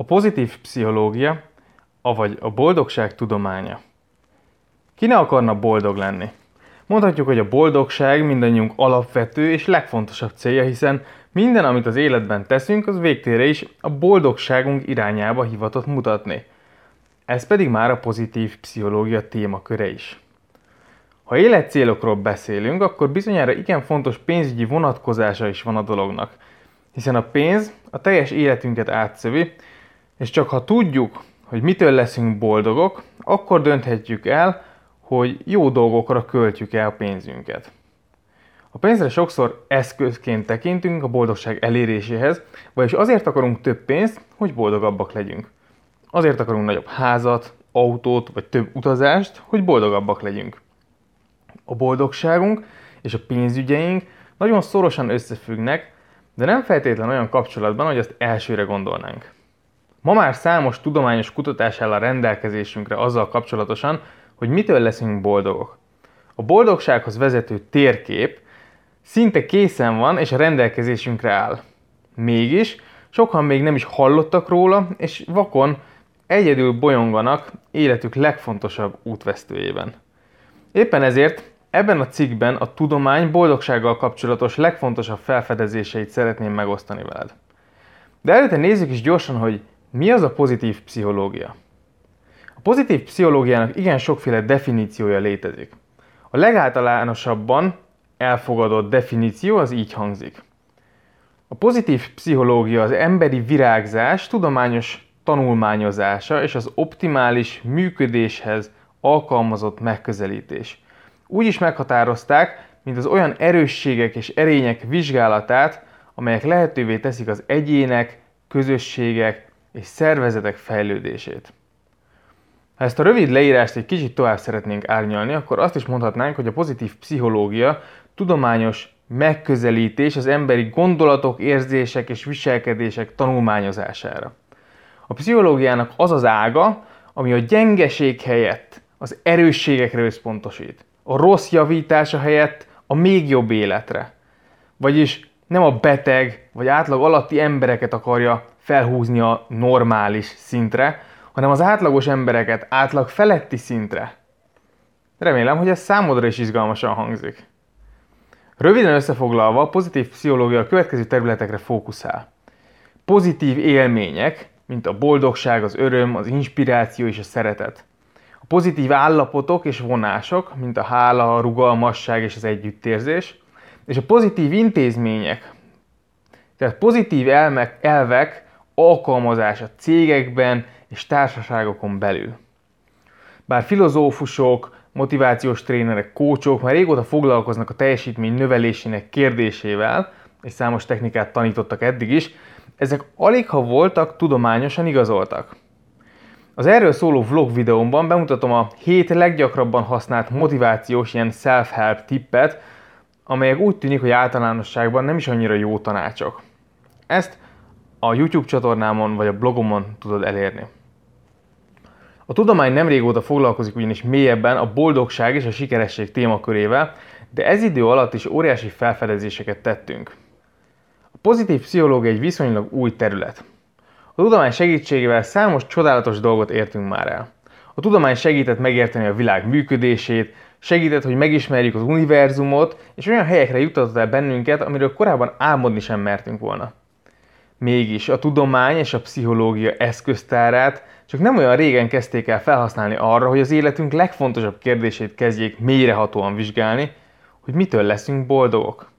A pozitív pszichológia, avagy a boldogság tudománya. Ki ne akarna boldog lenni? Mondhatjuk, hogy a boldogság mindannyiunk alapvető és legfontosabb célja, hiszen minden, amit az életben teszünk, az végtére is a boldogságunk irányába hivatott mutatni. Ez pedig már a pozitív pszichológia témaköre is. Ha életcélokról beszélünk, akkor bizonyára igen fontos pénzügyi vonatkozása is van a dolognak. Hiszen a pénz a teljes életünket átszövi, és csak ha tudjuk, hogy mitől leszünk boldogok, akkor dönthetjük el, hogy jó dolgokra költjük el a pénzünket. A pénzre sokszor eszközként tekintünk a boldogság eléréséhez, vagyis azért akarunk több pénzt, hogy boldogabbak legyünk. Azért akarunk nagyobb házat, autót vagy több utazást, hogy boldogabbak legyünk. A boldogságunk és a pénzügyeink nagyon szorosan összefüggnek, de nem feltétlenül olyan kapcsolatban, hogy azt elsőre gondolnánk. Ma már számos tudományos kutatás áll a rendelkezésünkre azzal kapcsolatosan, hogy mitől leszünk boldogok. A boldogsághoz vezető térkép szinte készen van és a rendelkezésünkre áll. Mégis sokan még nem is hallottak róla, és vakon egyedül bolyonganak életük legfontosabb útvesztőjében. Éppen ezért ebben a cikkben a tudomány boldogsággal kapcsolatos legfontosabb felfedezéseit szeretném megosztani veled. De előtte nézzük is gyorsan, hogy mi az a pozitív pszichológia. A pozitív pszichológiának igen sokféle definíciója létezik. A legáltalánosabban elfogadott definíció az így hangzik. A pozitív pszichológia az emberi virágzás tudományos tanulmányozása és az optimális működéshez alkalmazott megközelítés. Úgy is meghatározták, mint az olyan erősségek és erények vizsgálatát, amelyek lehetővé teszik az egyének, közösségek és szervezetek fejlődését. Ha ezt a rövid leírást egy kicsit tovább szeretnénk árnyalni, akkor azt is mondhatnánk, hogy a pozitív pszichológia tudományos megközelítés az emberi gondolatok, érzések és viselkedések tanulmányozására. A pszichológiának az az ága, ami a gyengeség helyett az erősségekre összpontosít. A rossz javítása helyett a még jobb életre. Vagyis nem a beteg vagy átlag alatti embereket akarja felhúzni a normális szintre, hanem az átlagos embereket átlag feletti szintre. Remélem, hogy ez számodra is izgalmasan hangzik. Röviden összefoglalva, a pozitív pszichológia a következő területekre fókuszál. Pozitív élmények, mint a boldogság, az öröm, az inspiráció és a szeretet. A pozitív állapotok és vonások, mint a hála, a rugalmasság és az együttérzés. És a pozitív intézmények, tehát pozitív elmek, elvek alkalmazása cégekben és társaságokon belül. Bár filozófusok, motivációs trénerek, kócsok már régóta foglalkoznak a teljesítmény növelésének kérdésével, és számos technikát tanítottak eddig is, ezek alig ha voltak tudományosan igazoltak. Az erről szóló vlog videómban bemutatom a 7 leggyakrabban használt motivációs ilyen self-help tippet, amelyek úgy tűnik, hogy általánosságban nem is annyira jó tanácsok. Ezt a YouTube csatornámon vagy a blogomon tudod elérni. A tudomány nem régóta foglalkozik ugyanis mélyebben a boldogság és a sikeresség témakörével, de ez idő alatt is óriási felfedezéseket tettünk. A pozitív pszichológia egy viszonylag új terület. A tudomány segítségével számos csodálatos dolgot értünk már el. A tudomány segített megérteni a világ működését, segített, hogy megismerjük az univerzumot, és olyan helyekre juttatott el bennünket, amiről korábban álmodni sem mertünk volna. Mégis a tudomány és a pszichológia eszköztárát csak nem olyan régen kezdték el felhasználni arra, hogy az életünk legfontosabb kérdését kezdjék mélyrehatóan vizsgálni, hogy mitől leszünk boldogok.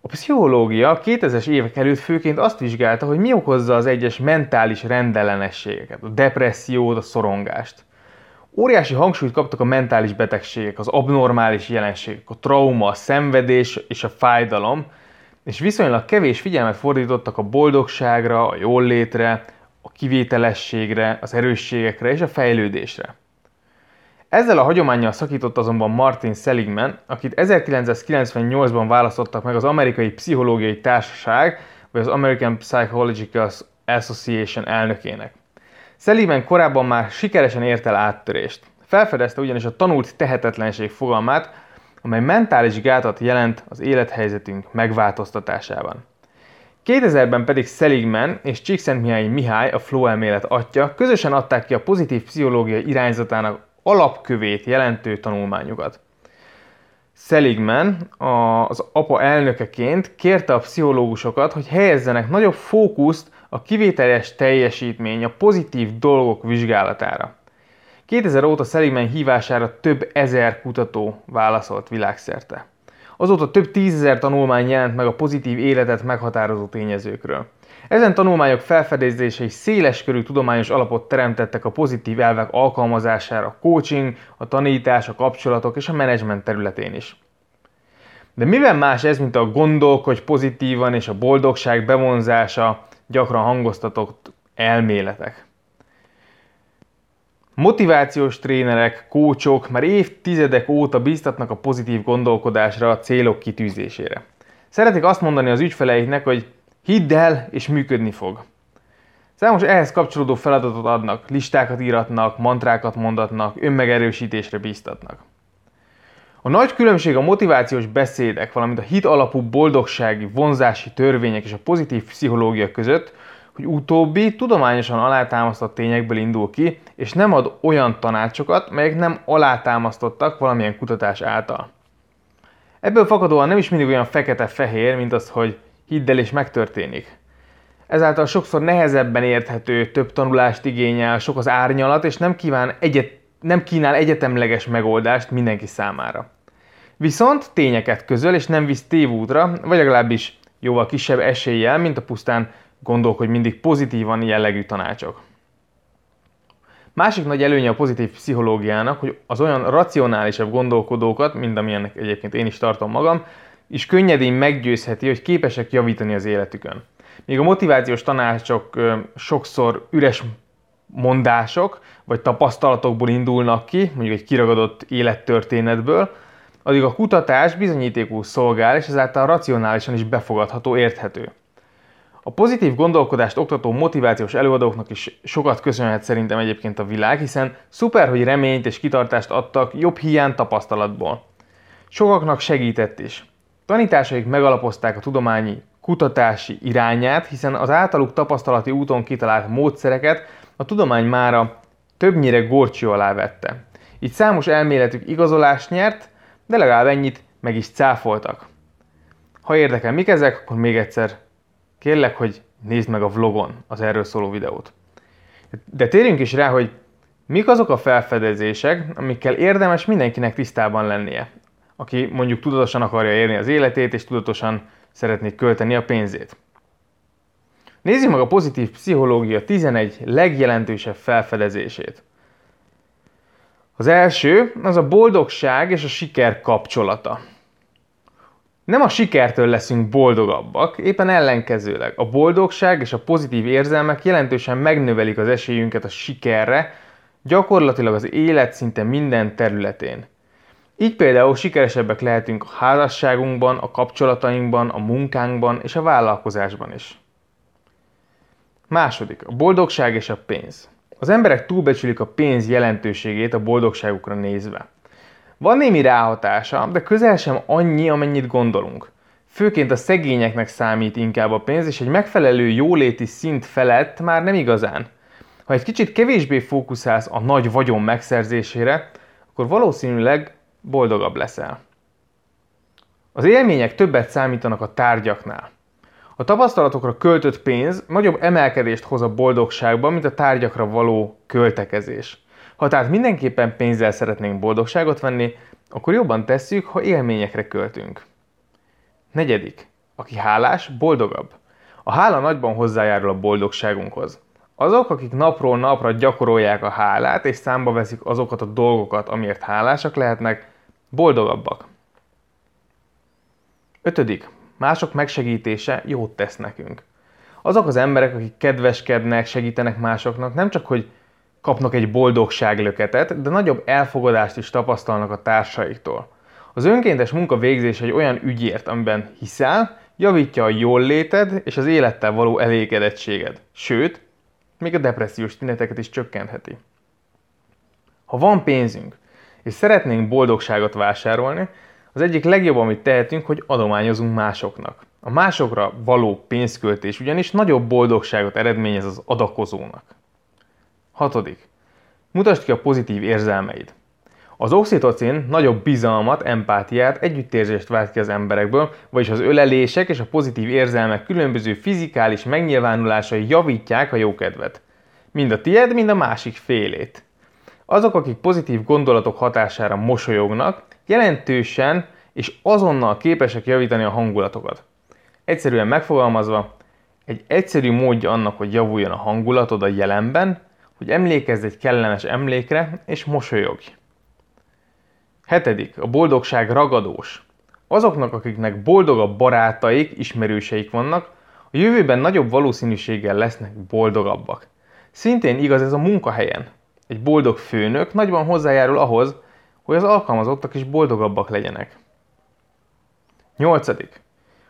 A pszichológia a 2000-es évek előtt főként azt vizsgálta, hogy mi okozza az egyes mentális rendellenességeket, a depressziót, a szorongást. Óriási hangsúlyt kaptak a mentális betegségek, az abnormális jelenségek, a trauma, a szenvedés és a fájdalom, és viszonylag kevés figyelmet fordítottak a boldogságra, a jóllétre, a kivételességre, az erősségekre és a fejlődésre. Ezzel a hagyományjal szakított azonban Martin Seligman, akit 1998-ban választottak meg az Amerikai Pszichológiai Társaság, vagy az American Psychological Association elnökének. Seligman korábban már sikeresen ért el áttörést. Felfedezte ugyanis a tanult tehetetlenség fogalmát, amely mentális gátat jelent az élethelyzetünk megváltoztatásában. 2000-ben pedig Seligman és Csíkszentmihalyi Mihály, a flow elmélet atya, közösen adták ki a pozitív pszichológia irányzatának alapkövét jelentő tanulmányukat. Seligman az APA elnökeként kérte a pszichológusokat, hogy helyezzenek nagyobb fókuszt a kivételes teljesítmény, a pozitív dolgok vizsgálatára. 2000 óta Seligman hívására több ezer kutató válaszolt világszerte. Azóta több tízezer tanulmány jelent meg a pozitív életet meghatározó tényezőkről. Ezen tanulmányok felfedezései széles körű tudományos alapot teremtettek a pozitív elvek alkalmazására a coaching, a tanítás, a kapcsolatok és a menedzsment területén is. De mivel más ez, mint a gondolkodj pozitívan és a boldogság bevonzása gyakran hangoztatott elméletek? Motivációs trénerek, kócsok már évtizedek óta bíztatnak a pozitív gondolkodásra, a célok kitűzésére. Szeretik azt mondani az ügyfeleiknek, hogy hidd el, és működni fog. Számos ehhez kapcsolódó feladatot adnak, listákat íratnak, mantrákat mondatnak, önmegerősítésre bíztatnak. A nagy különbség a motivációs beszédek, valamint a hit alapú boldogsági, vonzási törvények és a pozitív pszichológia között, hogy utóbbi tudományosan alátámasztott tényekből indul ki, és nem ad olyan tanácsokat, melyek nem alátámasztottak valamilyen kutatás által. Ebből fakadóan nem is mindig olyan fekete-fehér, mint az, hogy hidd el és megtörténik. Ezáltal sokszor nehezebben érthető, több tanulást igényel, sok az árnyalat, és nem, kíván egyet, nem kínál egyetemleges megoldást mindenki számára. Viszont tényeket közöl, és nem visz tévútra, vagy legalábbis jóval kisebb eséllyel, mint a pusztán gondolkodj mindig pozitívan jellegű tanácsok. Másik nagy előnye a pozitív pszichológiának, hogy az olyan racionálisabb gondolkodókat, mint amilyennek egyébként én is tartom magam, is könnyedén meggyőzheti, hogy képesek javítani az életükön. Míg a motivációs tanácsok sokszor üres mondások, vagy tapasztalatokból indulnak ki, mondjuk egy kiragadott élettörténetből, addig a kutatás bizonyítékú szolgál, és ezáltal racionálisan is befogadható, érthető. A pozitív gondolkodást oktató motivációs előadóknak is sokat köszönhet szerintem egyébként a világ, hiszen szuper, hogy reményt és kitartást adtak jobb hiány tapasztalatból. Sokaknak segített is. Tanításaik megalapozták a tudományi kutatási irányát, hiszen az általuk tapasztalati úton kitalált módszereket a tudomány mára többnyire górcső alá vette. Így számos elméletük igazolást nyert, de legalább ennyit meg is cáfoltak. Ha érdekel mik ezek, akkor még egyszer kérlek, hogy nézd meg a vlogon az erről szóló videót. De térjünk is rá, hogy mik azok a felfedezések, amikkel érdemes mindenkinek tisztában lennie, aki mondjuk tudatosan akarja érni az életét, és tudatosan szeretné költeni a pénzét. Nézzük meg a pozitív pszichológia 11 legjelentősebb felfedezését. Az első az a boldogság és a siker kapcsolata. Nem a sikertől leszünk boldogabbak, éppen ellenkezőleg. A boldogság és a pozitív érzelmek jelentősen megnövelik az esélyünket a sikerre, gyakorlatilag az élet szinte minden területén. Így például sikeresebbek lehetünk a házasságunkban, a kapcsolatainkban, a munkánkban és a vállalkozásban is. Második, a boldogság és a pénz. Az emberek túlbecsülik a pénz jelentőségét a boldogságukra nézve. Van némi ráhatása, de közel sem annyi, amennyit gondolunk. Főként a szegényeknek számít inkább a pénz, és egy megfelelő jóléti szint felett már nem igazán. Ha egy kicsit kevésbé fókuszálsz a nagy vagyon megszerzésére, akkor valószínűleg boldogabb leszel. Az élmények többet számítanak a tárgyaknál. A tapasztalatokra költött pénz nagyobb emelkedést hoz a boldogságban, mint a tárgyakra való költekezés. Ha tehát mindenképpen pénzzel szeretnénk boldogságot venni, akkor jobban tesszük, ha élményekre költünk. Negyedik. Aki hálás, boldogabb. A hála nagyban hozzájárul a boldogságunkhoz. Azok, akik napról napra gyakorolják a hálát, és számba veszik azokat a dolgokat, amiért hálásak lehetnek, boldogabbak. Ötödik. Mások megsegítése jót tesz nekünk. Azok az emberek, akik kedveskednek, segítenek másoknak, nem csak, hogy kapnak egy boldogságlöketet, de nagyobb elfogadást is tapasztalnak a társaiktól. Az önkéntes munka végzés egy olyan ügyért, amiben hiszel, javítja a jól léted és az élettel való elégedettséged. Sőt, még a depressziós tüneteket is csökkentheti. Ha van pénzünk, és szeretnénk boldogságot vásárolni, az egyik legjobb, amit tehetünk, hogy adományozunk másoknak. A másokra való pénzköltés ugyanis nagyobb boldogságot eredményez az adakozónak. Hatodik. Mutasd ki a pozitív érzelmeid. Az oxitocin nagyobb bizalmat, empátiát, együttérzést vált ki az emberekből, vagyis az ölelések és a pozitív érzelmek különböző fizikális megnyilvánulásai javítják a jókedvet. Mind a tied, mind a másik félét. Azok, akik pozitív gondolatok hatására mosolyognak, jelentősen és azonnal képesek javítani a hangulatokat. Egyszerűen megfogalmazva, egy egyszerű módja annak, hogy javuljon a hangulatod a jelenben, hogy emlékezz egy kellemes emlékre, és mosolyogj. Hetedik, a boldogság ragadós. Azoknak, akiknek boldogabb barátaik, ismerőseik vannak, a jövőben nagyobb valószínűséggel lesznek boldogabbak. Szintén igaz ez a munkahelyen. Egy boldog főnök nagyban hozzájárul ahhoz, hogy az alkalmazottak is boldogabbak legyenek. Nyolcadik.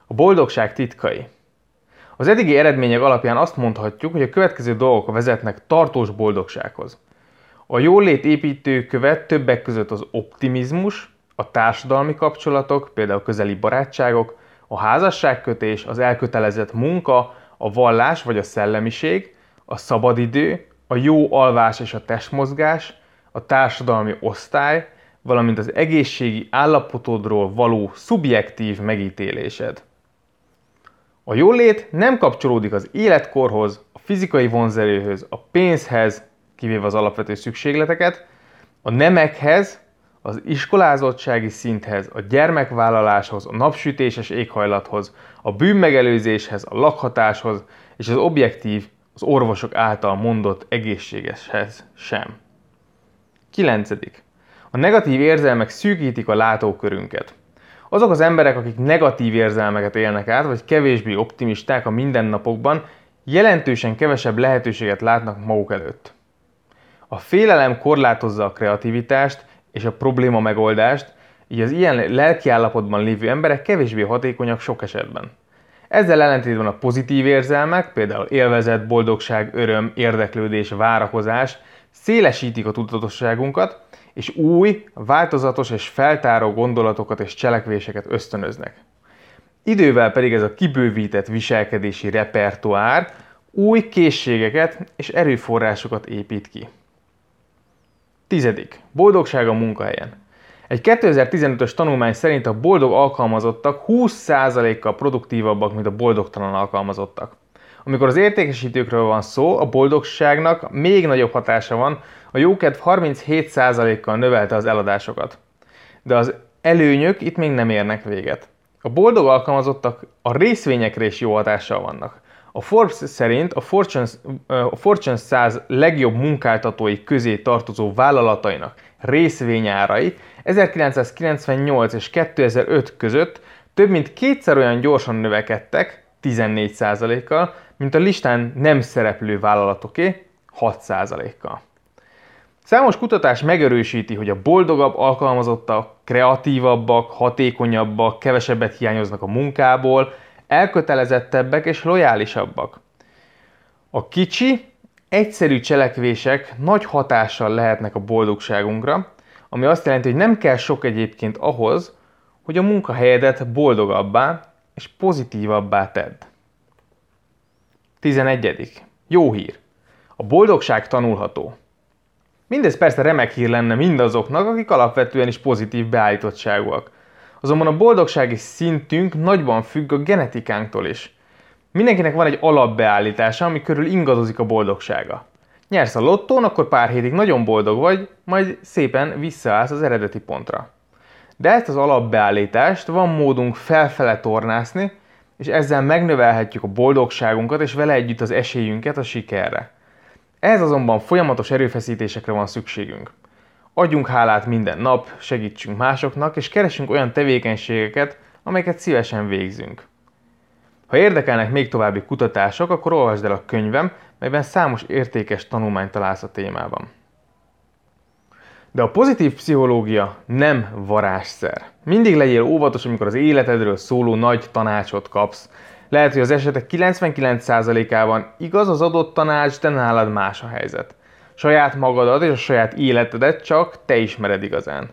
A boldogság titkai. Az eddigi eredmények alapján azt mondhatjuk, hogy a következő dolgok vezetnek tartós boldogsághoz. A jólét építő követ többek között az optimizmus, a társadalmi kapcsolatok, például közeli barátságok, a házasságkötés, az elkötelezett munka, a vallás vagy a szellemiség, a szabadidő, a jó alvás és a testmozgás, a társadalmi osztály, valamint az egészségi állapotodról való szubjektív megítélésed. A jólét nem kapcsolódik az életkorhoz, a fizikai vonzerőhöz, a pénzhez, kivéve az alapvető szükségleteket, a nemekhez, az iskolázottsági szinthez, a gyermekvállaláshoz, a napsütéses éghajlathoz, a bűnmegelőzéshez, a lakhatáshoz és az objektív, az orvosok által mondott egészségeshez sem. 9. A negatív érzelmek szűkítik a látókörünket. Azok az emberek, akik negatív érzelmeket élnek át, vagy kevésbé optimisták a mindennapokban, jelentősen kevesebb lehetőséget látnak maguk előtt. A félelem korlátozza a kreativitást és a probléma megoldást, így az ilyen lelkiállapotban lévő emberek kevésbé hatékonyak sok esetben. Ezzel ellentétben a pozitív érzelmek, például élvezet, boldogság, öröm, érdeklődés, várakozás szélesítik a tudatosságunkat, és új, változatos és feltáró gondolatokat és cselekvéseket ösztönöznek. Idővel pedig ez a kibővített viselkedési repertoár új készségeket és erőforrásokat épít ki. Tizedik. Boldogság a munkahelyen. Egy 2015-ös tanulmány szerint a boldog alkalmazottak 20%-kal produktívabbak, mint a boldogtalan alkalmazottak. Amikor az értékesítőkről van szó, a boldogságnak még nagyobb hatása van, a jókedv 37%-kal növelte az eladásokat. De az előnyök itt még nem érnek véget. A boldog alkalmazottak a részvényekre is jó hatással vannak. A Forbes szerint a Fortune, a Fortune 100 legjobb munkáltatói közé tartozó vállalatainak részvényárai 1998 és 2005 között több mint kétszer olyan gyorsan növekedtek, 14%-kal, mint a listán nem szereplő vállalatoké, 6%-kal. Számos kutatás megerősíti, hogy a boldogabb alkalmazottak kreatívabbak, hatékonyabbak, kevesebbet hiányoznak a munkából, elkötelezettebbek és lojálisabbak. A kicsi, egyszerű cselekvések nagy hatással lehetnek a boldogságunkra, ami azt jelenti, hogy nem kell sok egyébként ahhoz, hogy a munkahelyedet boldogabbá és pozitívabbá tedd. 11. Jó hír. A boldogság tanulható. Mindez persze remek hír lenne mindazoknak, akik alapvetően is pozitív beállítottságúak. Azonban a boldogsági szintünk nagyban függ a genetikánktól is. Mindenkinek van egy alapbeállítása, ami körül ingadozik a boldogsága. Nyersz a lottón, akkor pár hétig nagyon boldog vagy, majd szépen visszaállsz az eredeti pontra. De ezt az alapbeállítást van módunk felfele tornászni, és ezzel megnövelhetjük a boldogságunkat, és vele együtt az esélyünket a sikerre. Ez azonban folyamatos erőfeszítésekre van szükségünk. Adjunk hálát minden nap, segítsünk másoknak, és keresünk olyan tevékenységeket, amelyeket szívesen végzünk. Ha érdekelnek még további kutatások, akkor olvasd el a könyvem, melyben számos értékes tanulmányt találsz a témában. De a pozitív pszichológia nem varázsszer. Mindig legyél óvatos, amikor az életedről szóló nagy tanácsot kapsz. Lehet, hogy az esetek 99%-ában igaz az adott tanács, de nálad más a helyzet. Saját magadat és a saját életedet csak te ismered igazán.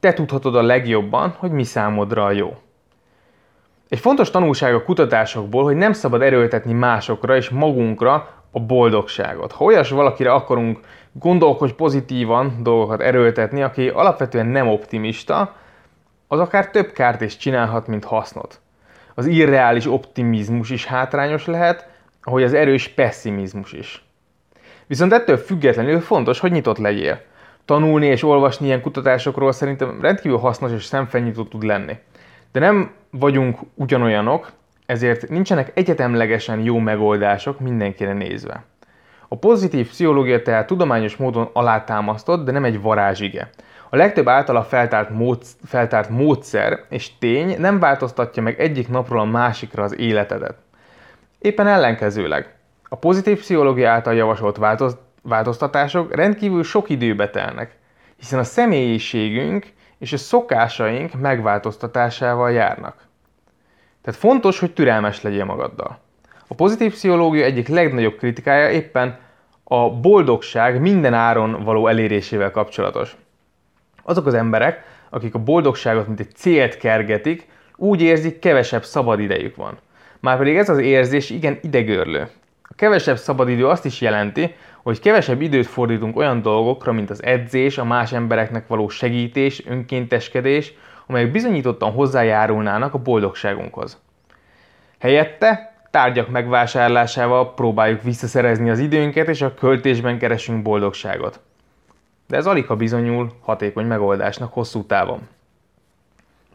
Te tudhatod a legjobban, hogy mi számodra a jó. Egy fontos tanulság a kutatásokból, hogy nem szabad erőltetni másokra és magunkra a boldogságot. Ha olyas valakire akarunk gondolkodj pozitívan dolgokat erőltetni, aki alapvetően nem optimista, az akár több kárt is csinálhat, mint hasznot. Az irreális optimizmus is hátrányos lehet, ahogy az erős pessimizmus is. Viszont ettől függetlenül fontos, hogy nyitott legyél. Tanulni és olvasni ilyen kutatásokról szerintem rendkívül hasznos és szemfenyító tud lenni. De nem vagyunk ugyanolyanok, ezért nincsenek egyetemlegesen jó megoldások mindenkire nézve. A pozitív pszichológia tehát tudományos módon alátámasztott, de nem egy varázsige. A legtöbb általa feltárt, módsz, feltárt módszer és tény nem változtatja meg egyik napról a másikra az életedet. Éppen ellenkezőleg. A pozitív pszichológia által javasolt változ, változtatások rendkívül sok időbe telnek, hiszen a személyiségünk és a szokásaink megváltoztatásával járnak. Tehát fontos, hogy türelmes legyél magaddal. A pozitív pszichológia egyik legnagyobb kritikája éppen a boldogság minden áron való elérésével kapcsolatos. Azok az emberek, akik a boldogságot mint egy célt kergetik, úgy érzik, kevesebb szabad idejük van. Márpedig ez az érzés igen idegörlő. A kevesebb szabadidő azt is jelenti, hogy kevesebb időt fordítunk olyan dolgokra, mint az edzés, a más embereknek való segítés, önkénteskedés, amelyek bizonyítottan hozzájárulnának a boldogságunkhoz. Helyette tárgyak megvásárlásával próbáljuk visszaszerezni az időnket, és a költésben keresünk boldogságot. De ez alig bizonyul hatékony megoldásnak hosszú távon.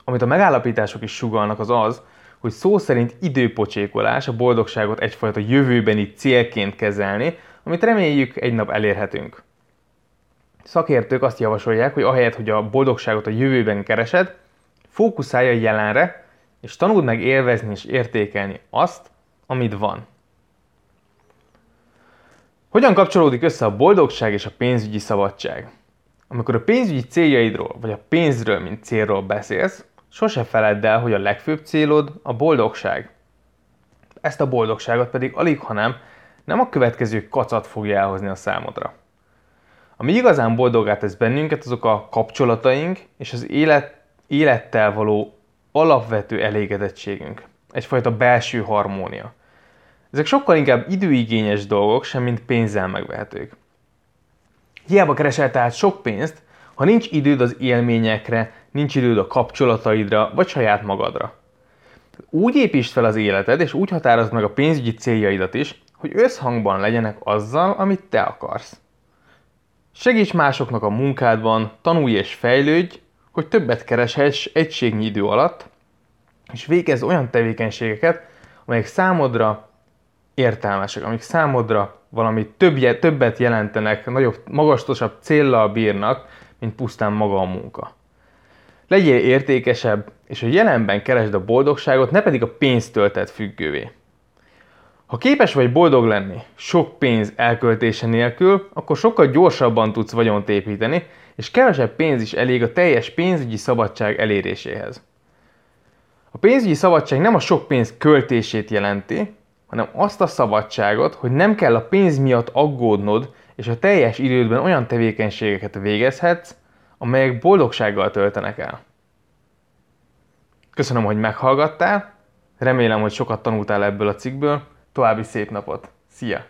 Amit a megállapítások is sugalnak az az, hogy szó szerint időpocsékolás a boldogságot egyfajta jövőbeni célként kezelni, amit reméljük egy nap elérhetünk. Szakértők azt javasolják, hogy ahelyett, hogy a boldogságot a jövőben keresed, fókuszálj a jelenre, és tanuld meg élvezni és értékelni azt, amit van. Hogyan kapcsolódik össze a boldogság és a pénzügyi szabadság? Amikor a pénzügyi céljaidról, vagy a pénzről, mint célról beszélsz, sose feledd el, hogy a legfőbb célod a boldogság. Ezt a boldogságot pedig alig, hanem nem a következő kacat fogja elhozni a számodra. Ami igazán boldogát tesz bennünket, azok a kapcsolataink és az élet, élettel való alapvető elégedettségünk. Egyfajta belső harmónia. Ezek sokkal inkább időigényes dolgok, sem mint pénzzel megvehetők. Hiába keresel tehát sok pénzt, ha nincs időd az élményekre, nincs időd a kapcsolataidra, vagy saját magadra. Úgy építsd fel az életed, és úgy határozd meg a pénzügyi céljaidat is, hogy összhangban legyenek azzal, amit te akarsz. Segíts másoknak a munkádban, tanulj és fejlődj, hogy többet kereshess egységnyi idő alatt, és végezz olyan tevékenységeket, amelyek számodra értelmesek, amik számodra valami többje, többet jelentenek, nagyobb, magastosabb céllal bírnak, mint pusztán maga a munka. Legyél értékesebb, és a jelenben keresd a boldogságot, ne pedig a pénztől tett függővé. Ha képes vagy boldog lenni sok pénz elköltése nélkül, akkor sokkal gyorsabban tudsz vagyont építeni, és kevesebb pénz is elég a teljes pénzügyi szabadság eléréséhez. A pénzügyi szabadság nem a sok pénz költését jelenti, hanem azt a szabadságot, hogy nem kell a pénz miatt aggódnod, és a teljes idődben olyan tevékenységeket végezhetsz, amelyek boldogsággal töltenek el. Köszönöm, hogy meghallgattál, remélem, hogy sokat tanultál ebből a cikkből, további szép napot! Szia!